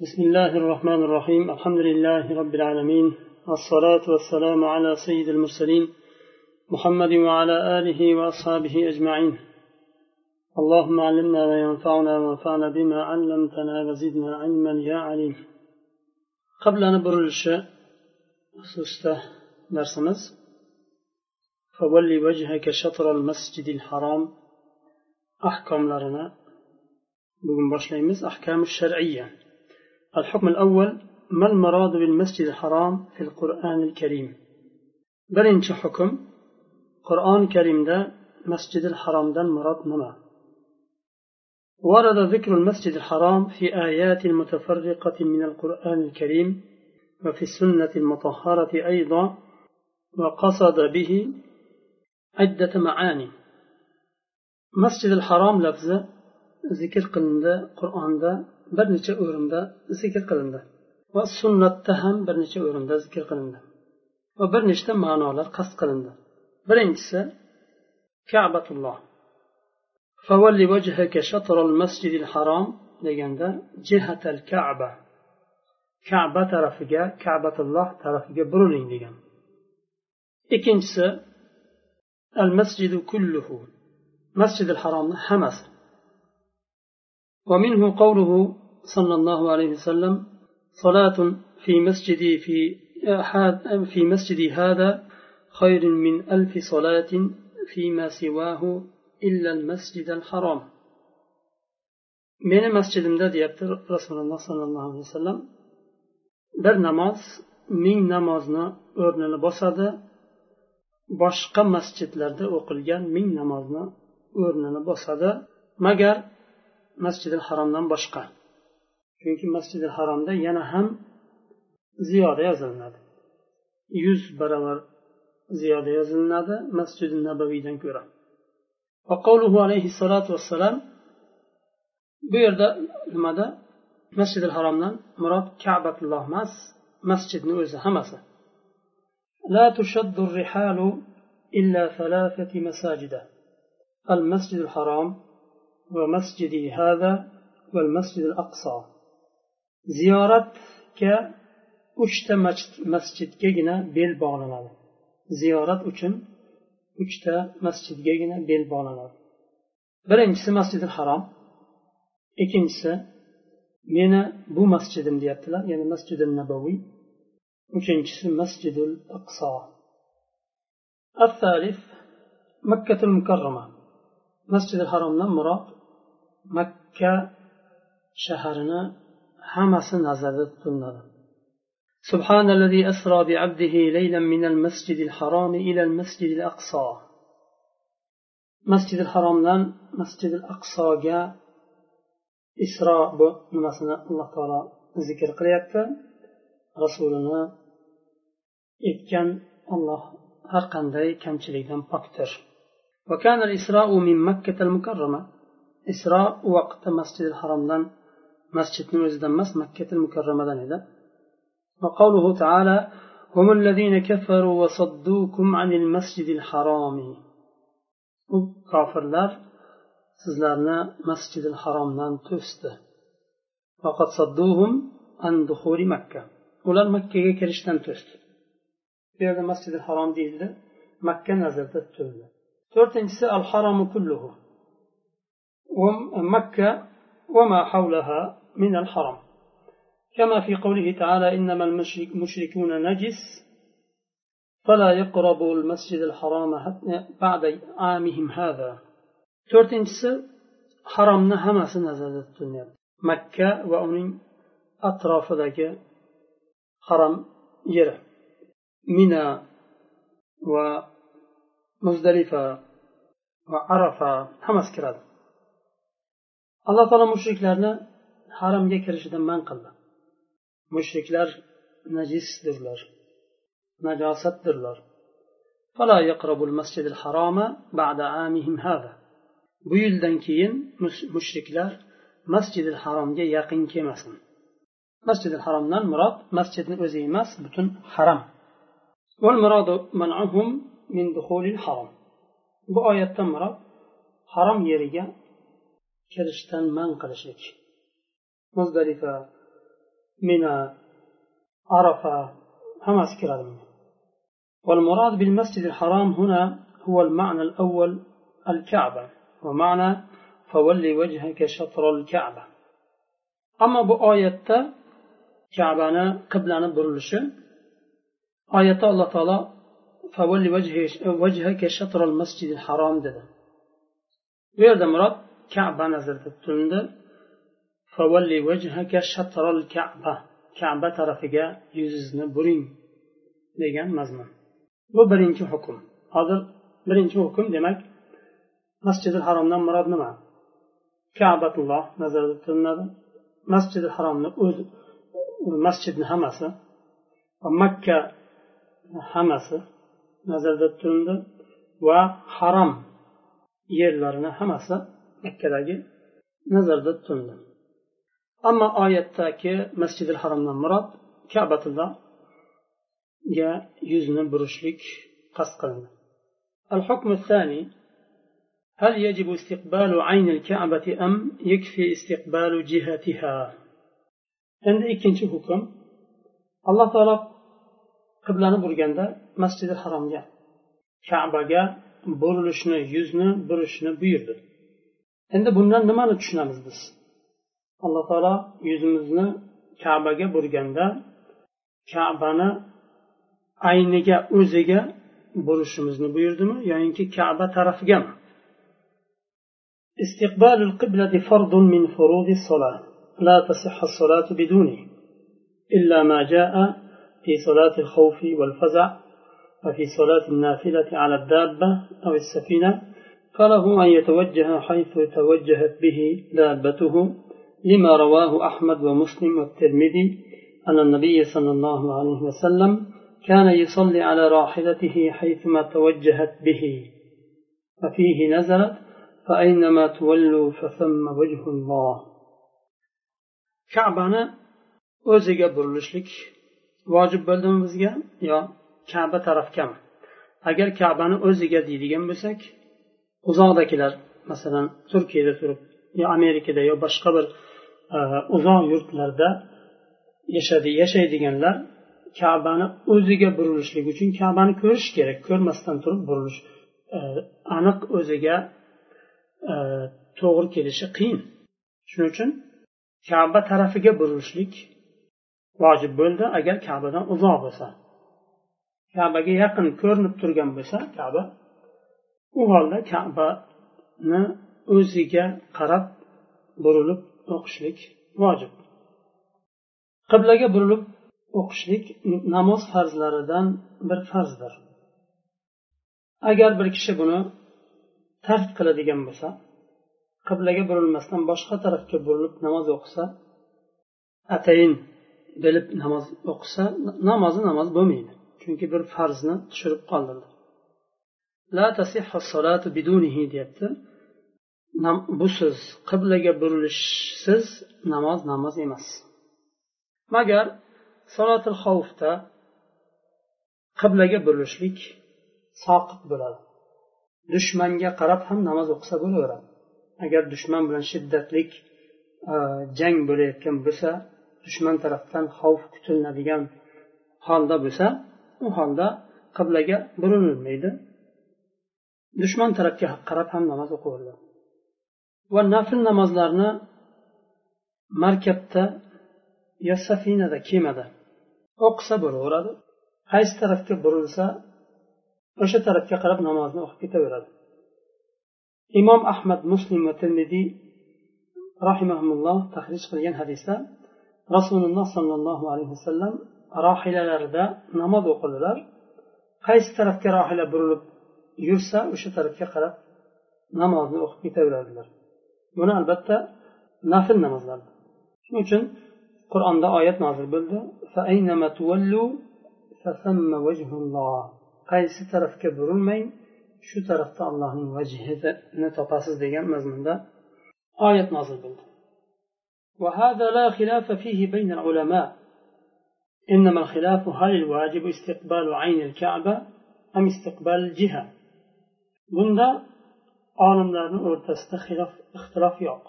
بسم الله الرحمن الرحيم الحمد لله رب العالمين والصلاة والسلام على سيد المرسلين محمد وعلى آله وأصحابه أجمعين اللهم علمنا ما ينفعنا وانفعنا بما علمتنا وزدنا علما يا عليم قبل أن خصوصا درسمز فولي وجهك شطر المسجد الحرام أحكام لنا بقول باشليمز أحكام الشرعية الحكم الأول ما المراد بالمسجد الحرام في القرآن الكريم؟ برنش حكم قرآن الكريم ده مسجد الحرام ده المراد نما ورد ذكر المسجد الحرام في آيات متفرقة من القرآن الكريم وفي السنة المطهرة أيضا وقصد به عدة معاني. مسجد الحرام لفظة ذكر قلنده قرآن ده bir necha o'rinda zikr qilindi va sunnatda ham bir necha o'rinda zikr qilindi va bir nechta ma'nolar qasd qilindi birinchisi kabatulloh فولي وجهك شطر المسجد الحرام deganda jihatal kaba kaba tarafiga kabatulloh tarafiga buriling degan ikkinchisi al masjidu kulluhu masjid al haromni hammasi ومنه قوله صلى الله عليه وسلم صلاة في مسجدي في في مسجدي هذا خير من ألف صلاة فيما سواه إلا المسجد الحرام. من المسجد الذي امداد رسول الله صلى الله عليه وسلم بر نماز من نمازنا أرن البصد بشق مسجد لرد أقل من نمازنا أرن البصد مجر masjidi haromdan boshqa chunki masjidi haromda yana ham ziyoda yozilinadi yuz barobar ziyoda yozilinadi masjidi nabaviydan ko'ra وقوله عليه الصلاة والسلام bu yerda nimada masjidi haromdan murod kabatulloh emas masjidni o'zi hammasi لا تشد الرحال إلا ثلاثة مساجد المسجد الحرام ومسجدي هذا والمسجد الأقصى ziyoratga uchta masjidgagina bel bog'lanadi ziyorat uchun uchta masjidgagina bel bog'lanadi birinchisi masjidi harom ikkinchisi meni bu masjidim deyaptilar ya'ni masjidi nabaviy uchinchisi masjidul aqso الثالث مكة المكرمة masjidi haromdan murod makka shahrini hammasi nazarda tutiladi سبحان الذي أسرى بعبده ليلا من المسجد الحرام إلى المسجد الأقصى masjidi haromdan masjidi aqsoga isro bu nimasini alloh taolo zikr qilyapti rasulini etgan olloh har qanday kamchilikdan pokdir وكان الإسراء من مكة المكرمة مسجد الحرام دان مسجد نوزد مس مكة المكرمة دان إذا. وقوله تعالى هم الذين كفروا وصدوكم عن المسجد الحرام. كافر لار سزلارنا مسجد الحرام دان توست وقد صدوهم عن دخول مكة ular makkaga kirishdan to'sdi. Bu yerda masjidi harom deyildi makka nazarda tutildi. To'rtinchisi al haromu kulluhu. مكة وما حولها من الحرم. كما في قوله تعالى إنما المشركون نجس فلا يقربوا المسجد الحرام بعد عامهم هذا. تورتنجس حرمنا همس نزل الدنيا مكة وأمن أطراف ذاك حرم يرى. منى ومزدلفة وعرفة. همس كرادة alloh taolo mushriklarni haramga kirishidan man qildi. Mushriklar najisdirlar najosatdirlar. Bu yildan keyin mushriklar masjidil haromga yaqin kelmasin. Masjidil haromdan murod masjidni o'zi emas butun haram. Bu oyatdan murod harom yeriga kirishdan man qilishlik muzdalifa mina arafa hammasi kiradi والمراد بالمسجد الحرام هنا هو المعنى الأول الكعبة. ومعنى فولي وجهك شطر الكعبة. أما بآية كعبة قبلنا برلشة آية الله تعالى فولي وجهك شطر المسجد الحرام dedi bu murod kaba nazarda tutildi kaba. Kaba tarafiga yuzingizni buring degan mazmun. Bu birinchi hukm. Hozir birinchi hukm demak masjidil haromdan murod nima? Kabatulloh nazarda tutiladi masjidil haromni o'zi masjidni hammasi va makka hammasi nazarda tutildi va harom yerlarini hammasi makkadagi nazarda tutildi ammo oyatdagi masjidil haromdan murod kabatullohga yuzni burishlik qasd qilindi الحكم الثاني هل يجب استقبال عين الكعبة أم يكفي استقبال جهتها عند ikkinchi hukm alloh taolo qiblani burganda masjidi haromga kabaga burilishni yuzni burishni buyurdi endi bundan nimani tushunamiz biz alloh taolo yuzimizni kabaga burganda kabani ayniga o'ziga burishimizni buyurdimi yoyinki kaba tarafigami استقبال القبلة فرض من فروض الصلاة لا تصح الصلاة بدونه إلا ما جاء في صلاة الخوف والفزع وفي صلاة النافلة على الدابة أو السفينة فله أن يتوجه حيث توجهت به دابته لما رواه أحمد ومسلم والترمذي أن النبي صلى الله عليه وسلم كان يصلي على راحلته حيثما توجهت به ففيه نزلت فأينما تولوا فثم وجه الله. كعبنا o'ziga burilishlik vojib bo'ldimi bizga yo kaba tarafgami agar kabani o'ziga deydigan bo'lsak uzoqdagilar masalan turkiyada turib yo amerikada yo boshqa bir e, uzoq yurtlarda yashadi yashaydiganlar kabani o'ziga burilishlik uchun kabani ko'rish kerak ko'rmasdan turib burilish e, aniq o'ziga e, to'g'ri kelishi qiyin. Shuning uchun kaba tarafiga burilishlik vojib bo'ldi agar kabadan uzoq bo'lsa. Kabaga yaqin ko'rinib turgan bo'lsa kaba u holda kabani o'ziga qarab burilib o'qishlik vojib. Qiblaga burilib o'qishlik namoz farzlaridan bir farzdir. Agar bir kishi buni tark qiladigan bo'lsa qiblaga burilmasdan boshqa tarafga burilib namoz o'qisa atayin bilib namoz o'qisa namozi namoz bo'lmaydi chunki bir farzni tushirib qoldirdi. La solatu bidunihi deyapti. Busiz qiblaga burilishsiz namoz namoz emas. Magar solatil xovfda qiblaga burilishlik soqit bo'ladi. Dushmanga qarab ham namoz o'qisa bo'laveradi. Agar dushman bilan shiddatlik e, jang bo'layotgan bo'lsa dushman tarafdan xavf kutiladigan holda bo'lsa u holda qiblaga burilmaydi. Dushman tarafga qarab ham namoz o'qiveradi va nafl namozlarni markabda yo safinada kemada o'qisa bo'laveradi. Qaysi tarafga burilsa o'sha tarafga qarab namozni o'qib ketaveradi. Imom ahmad muslim va termiziy rahimahulloh tahrij qilgan hadisda rasululloh sollallohu alayhi vasallam rohilalarida namoz o'qidilar qaysi tarafga rohila burilib yursa o'sha tarafga qarab namozni o'qib ketaveradilar buni albatta nafl namozlar shuning uchun qur'onda oyat nozil bo'ldi qaysi tarafga burilmang shu tarafda allohning vajhini topasiz degan mazmunda oyat nozil bo'ldi وهذا لا خلاف فيه بين العلماء إنما الخلاف هل الواجب استقبال عين الكعبة أم استقبال الجهة bunda olimlarni o'rtasida xilof ixtilof yo'q.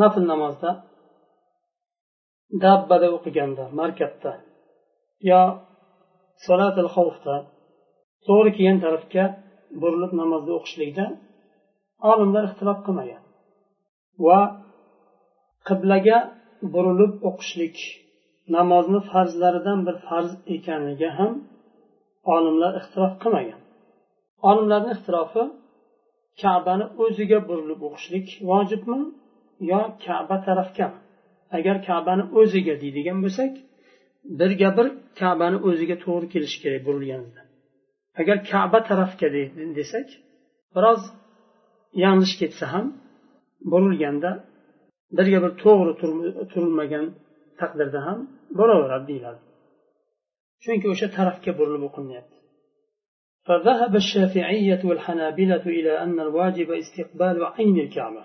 Nafl namozda dabbada o'qiganda markabda yo solatil xavfda to'g'ri kelgan tarafga burilib namozni o'qishlikda olimlar ixtilof qilmagan va qiblaga burilib o'qishlik namozni farzlaridan bir farz ekaniga ham olimlar ixtilof qilmagan. Olimlarni ixtirofi kabani o'ziga burilib o'qishlik vojibmi yo kaba tarafgami agar kabani o'ziga deydigan bo'lsak birga bir kabani o'ziga to'g'ri kelishi kerak burilganda agar kaba tarafga desak biroz yanglish ketsa ham burilganda birga bir to'g'ri turilmagan taqdirda ham bo'laveradi deyiladi. Chunki o'sha tarafga burilib o'qilinyapti فذهب الشافعية والحنابلة إلى أن الواجب استقبال عين الكعبة.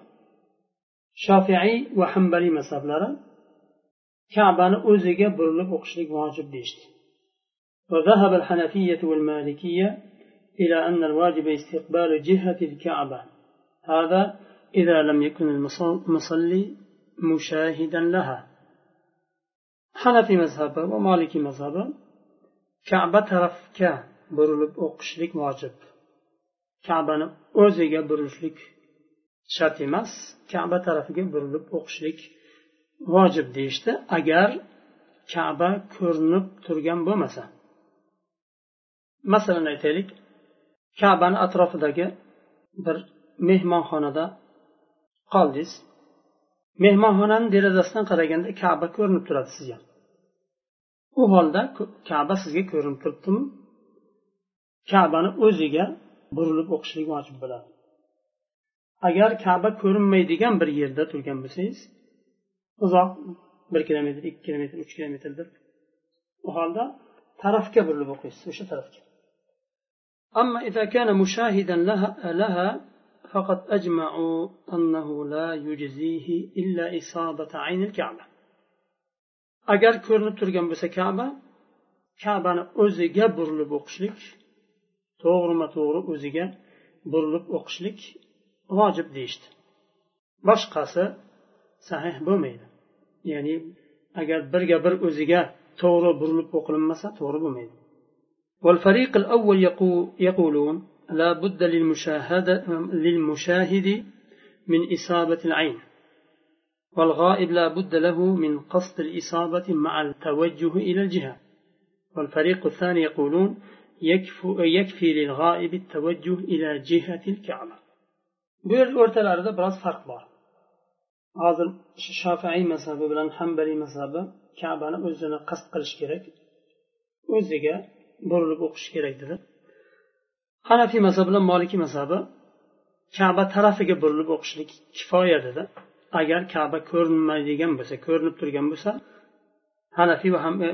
va hambaliy mazhablari kabani o'ziga burilib o'qishlik vojib deyishdi وذهب الحنفية والمالكية إلى أن الواجب استقبال جهة الكعبة. هذا إذا لم يكن المصلي مشاهدا لها. mazhabi va molikiy mazhabi kaba tarafga burilib o'qishlik vojib. Kabani o'ziga burilishlik shart emas kaba tarafiga burilib o'qishlik vojib deyishdi. Agar kaba ko'rinib turgan bo'lmasa. Masalan aytaylik kabani atrofidagi bir mehmonxonada qoldingiz. Mehmonxonani derazasidan qaraganda kaba ko'rinib turadi sizga. U holda kaba sizga ko'rinib turibdimi? kabani o'ziga burilib o'qishlik vojib bo'ladi agar kaba ko'rinmaydigan bir yerda turgan bo'lsangiz uzoq bir kilometr ikki kilometr uch kilometrdir u holda tarafga burilib o'qiysiz o'sha tarafga أما إذا كان مشاهدا لها, لها فقد أجمعوا أنه لا يجزيه إلا إصابة عين الكعبة agar ko'rinib turgan bo'lsa kaba kabani o'ziga burilib o'qishlik to'g'rima to'g'ri o'ziga burilib o'qishlik vojib deyishdi boshqasi sahih bo'lmaydi ya'ni agar birga bir o'ziga to'g'ri burilib o'qilinmasa to'g'ri bo'lmaydi والفريق الأول يقولون لا بد للمشاهدة للمشاهد من إصابة العين والغائب لا بد له من قصد الإصابة مع التوجه إلى الجهة والفريق الثاني يقولون bu yerda o'rtalarida biroz farq bor. Hozir shofiiy mazhabi bilan hambaliy mazhabi kabani o'zini qasd qilish kerak. O'ziga burilib o'qish kerak dedi. Hanafiy mazhab bilan molikiy mazhabi kaba tarafiga burilib o'qishlik kifoya dedi. Agar kaba ko'rinmaydigan bo'lsa ko'rinib turgan bo'lsa hanafiy va ham e,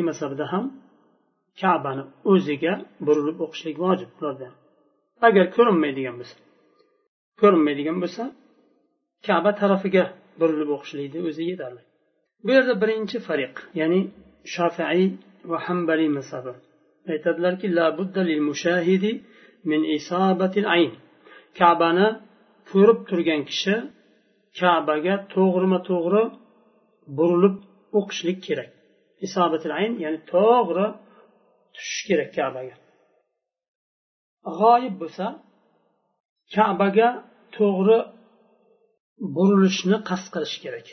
e, mazhabida ham kabani o'ziga burilib o'qishlik vojib ularda. Agar ko'rinmaydigan bo'lsa ko'rinmaydigan bo'lsa kaba tarafiga burilib o'qishlikni o'zi yetarli. Bu yerda birinchi fariq ya'ni shofiiy va hambaliy mazhabi aytadilarki kabani ko'rib turgan kishi kabaga to'g'rima to'g'ri burilib o'qishlik kerak. Isobatil ayn ya'ni to'g'ri tushish kerak kabaga. G'oyib bo'lsa kabaga to'g'ri burilishni qasd qilish kerak.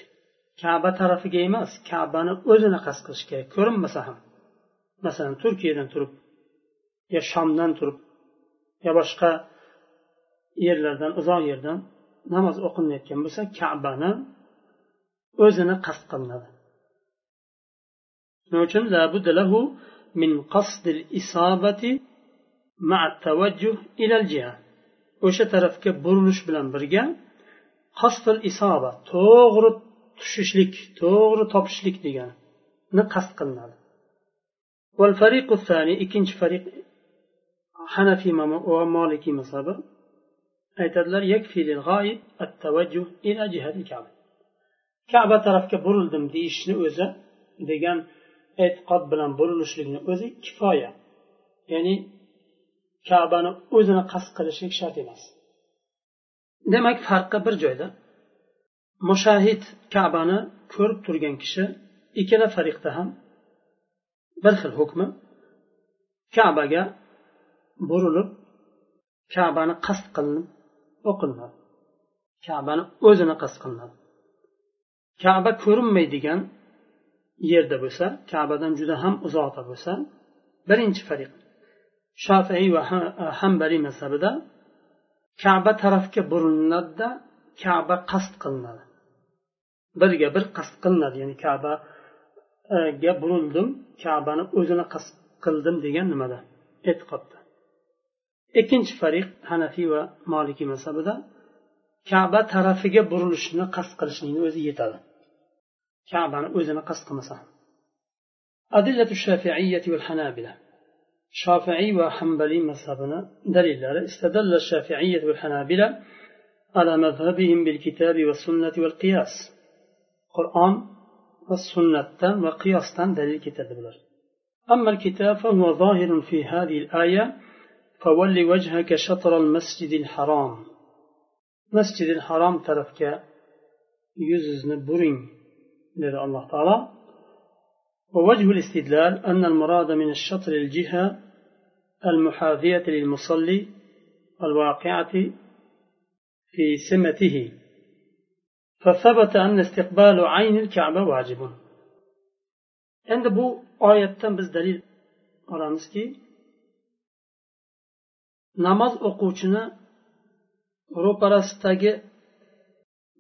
Kaba tarafiga emas kabani o'zini qasd qilish kerak. Ko'rinmasa ham. Masalan turkiyadan turib yo shomdan turib yo boshqa yerlardan uzoq yerdan namoz o'qilayotgan bo'lsa kabani o'zini qasd qilinadi. Shuning uchun? min qasdil isobati ma'a tavajjuh ilal jiha o'sha tarafga burilish bilan birga qasdil isoba to'g'ri tushishlik to'g'ri topishlik degani qasd qilinadi والفريق الثاني ikkinchi fariq hanafiy va molikiy mazhabi aytadilar kaba tarafga burildim deyishni o'zi degan e'tiqod bilan burilishlikni o'zi kifoya. Ya'ni kabani o'zini qasd qilishlik shart emas. Demak farqi bir joyda. Mushahid kabani ko'rib turgan kishi ikkala fariqda ham bir xil hukmi. Kabaga burilib kabani qasd qilinib o'qilinadi. Kabani o'zini qasd qilinadi. Kaba ko'rinmaydigan yerda bo'lsa kabadan juda ham uzoqda bo'lsa birinchi fariq shofiy va hambaliy mazhabida kaba tarafga burilinadida kaba qasd qilinadi. Birga bir qasd qilinadi ya'ni kabaga burildim kabani o'zini qasd qildim degan nimada? E'tiqodda. Ikkinchi fariq hanafiy va molikiy mazhabida kaba tarafiga burilishni qasd qilishlikni o'zi yetadi. Kabani o'zini qasd qilmasa adillatu shafiiyyati val hanabila shofiiy va hambaliy mazhabini dalillari استدل الشافعية والحنابلة على مذهبهم بالكتاب والسنة والقياس. قرآن والسنة وقياس دليل كتاب أما الكتاب فهو ظاهر في هذه الآية فول وجهك شطر المسجد الحرام. مسجد الحرام ترفك يززن برين. لدى الله تعالى. ووجه الاستدلال أن المراد من الشطر الجهة المحاذية للمصلي الواقعة في سمته. فثبت أن استقبال عين الكعبة واجب. عند بو آية dalil olamizki namoz o'quvchini ro'parasidagi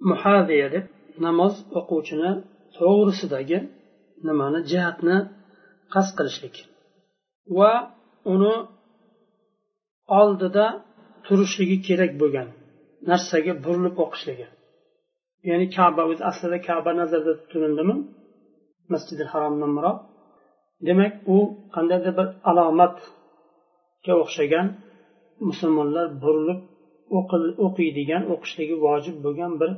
muhaviya deb namoz o'quvchini to'g'risidagi nimani jihatni qasd qilishlik. Va uni oldida turishligi kerak bo'lgan narsaga burilib o'qishligi. Ya'ni kaba o'zi aslida kaba nazarda tutilindimi? Masjidi haromdan murod demak u qandaydir bir alomatga o'xshagan musulmonlar burilib o'qiydigan o'qishligi vojib bo'lgan bir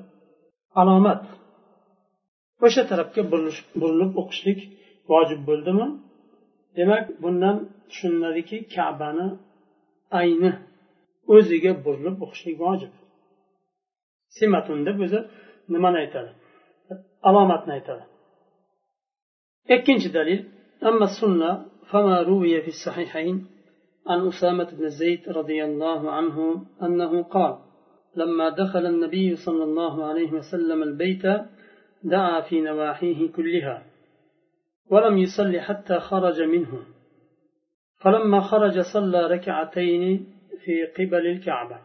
alomat. o'sha tarafga burilib o'qishlik vojib bo'ldimi demak bundan tushuniladiki kabani ayni o'ziga burilib o'qishlik vojib simatun deb o'zi nimani aytadi alomatni aytadi ikkinchi dalil أما السنة فما روي في الصحيحين عن أسامة بن زيد رضي الله عنه أنه قال لما دخل النبي صلى الله عليه وسلم البيت دعا في نواحيه كلها ولم يصل حتى خرج منه. فلما خرج صلى ركعتين في قبل الكعبة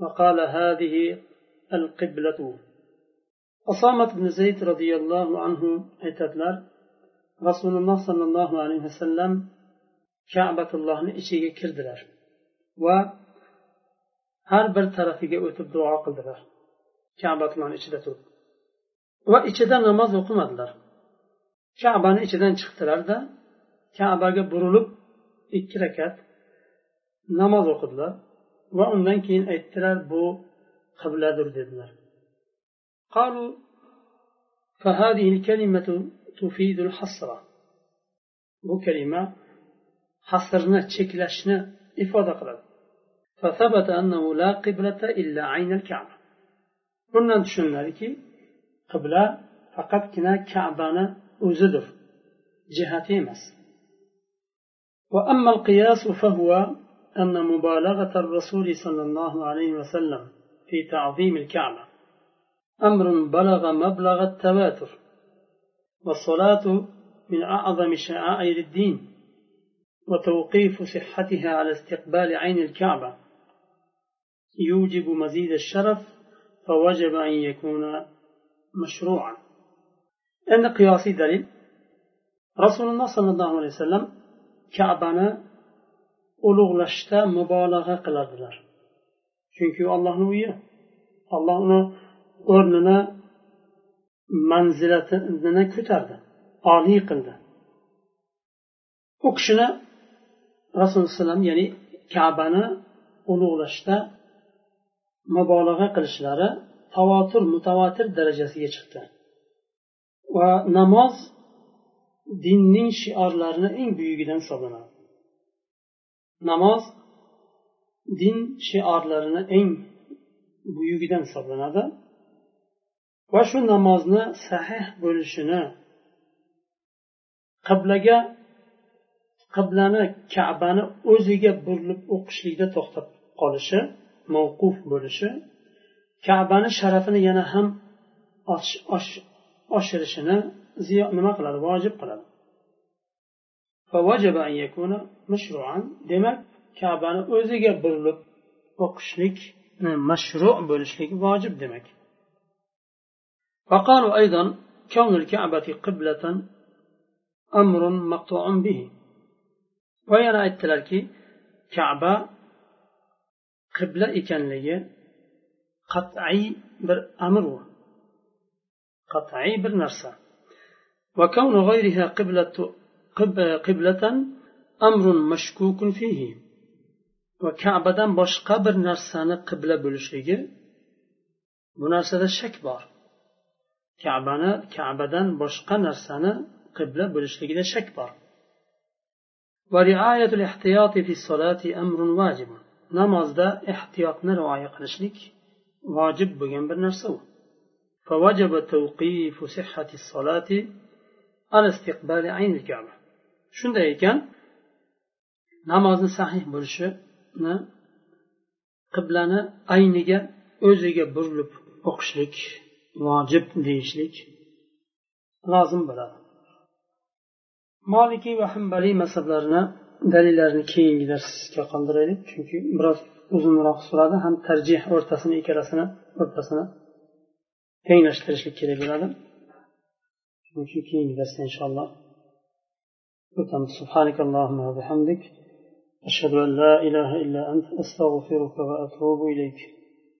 وقال هذه القبلة. أسامة بن زيد رضي الله عنه اعتدلر رسول الله صلى الله عليه وسلم kabatullohni ichiga kirdilar va har bir tarafiga o'tib duo qildilar kabatullohni ichida turib va ichida namoz o'qimadilar kabani ichidan chiqdilarda kabaga burilib ikki rakat namoz o'qidilar va undan keyin aytdilar bu qibladir dedilar قالوا فهذه الكلمة تفيد الحصرة bu kalima hasrni cheklashni ifoda qiladi فثبت أنه لا قبلة إلا عين الكعبة bundan tushuniladiki qibla faqatgina kabani o'zidir. Jihati emas. وأما القياس فهو أن مبالغة الرسول صلى الله عليه وسلم في تعظيم الكعبة أمر بلغ مبلغ التواتر والصلاة من أعظم شعائر الدين وتوقيف صحتها على استقبال عين الكعبة يوجب مزيد الشرف فوجب أن يكون مشروعا أن قياسي دليل رسول الله صلى الله عليه وسلم كعبنا ulug'lashda mubolag'a qiladilar chunki allohni uyi alloh uni o'rnini manzilatini ko'tardi oliy qildi u kishini rasululloh alayhivasallam ya'ni kabani ulug'lashda mubolag'a qilishlari tavotir mutavotir darajasiga chiqdi. Va namoz dinning shiorlarini eng buyugidan hisoblanadi. Namoz din shiorlarini eng buyugidan hisoblanadi. Va shu namozni sahih bo'lishini qiblaga qiblani kabani o'ziga burilib o'qishlikda to'xtab qolishi mavquf bo'lishi kabani sharafini yana ham oshirishini nima qiladi vojib qiladi demak kabani o'ziga burilib o'qishlik mashru bo'lishligi vojib demak وقالوا أيضا كون الكعبة قبلة أمر مقطوع به وينا aytdilarki kaba qibla ekanligi qat'iy bir amr u qat'iy bir narsa وكون غيرها قبلة قبلة أمر مشكوك فيه وكعبة boshqa bir narsani qibla bo'lishligi bu narsada shak bor kabani kabadan boshqa narsani qibla bo'lishligida shak bor ورعاية الاحتياط في الصلاة أمر واجب namozda ehtiyotni rioya qilishlik vojib bo'lgan bir narsa u فوجب توقيف صحة الصلاة على استقبال عين الكعبة shunday ekan namozni sahih bo'lishini qiblani ayniga o'ziga burilib o'qishlik vojib deyishlik lozim bo'ladi molikiy va hambaliy mazhablarini dalillarini keyingi darsga qoldiraylik chunki biroz uzunroq suradi ham tarjih o'rtasini ikkalasini o'rtasini tenglashtirishlik kerak bo'ladi shuning uchun keyingi darsda inshaalloh o'tamiz سبحانك اللهم وبحمدك أشهد أن لا إله إلا أنت أستغفرك وأتوب إليك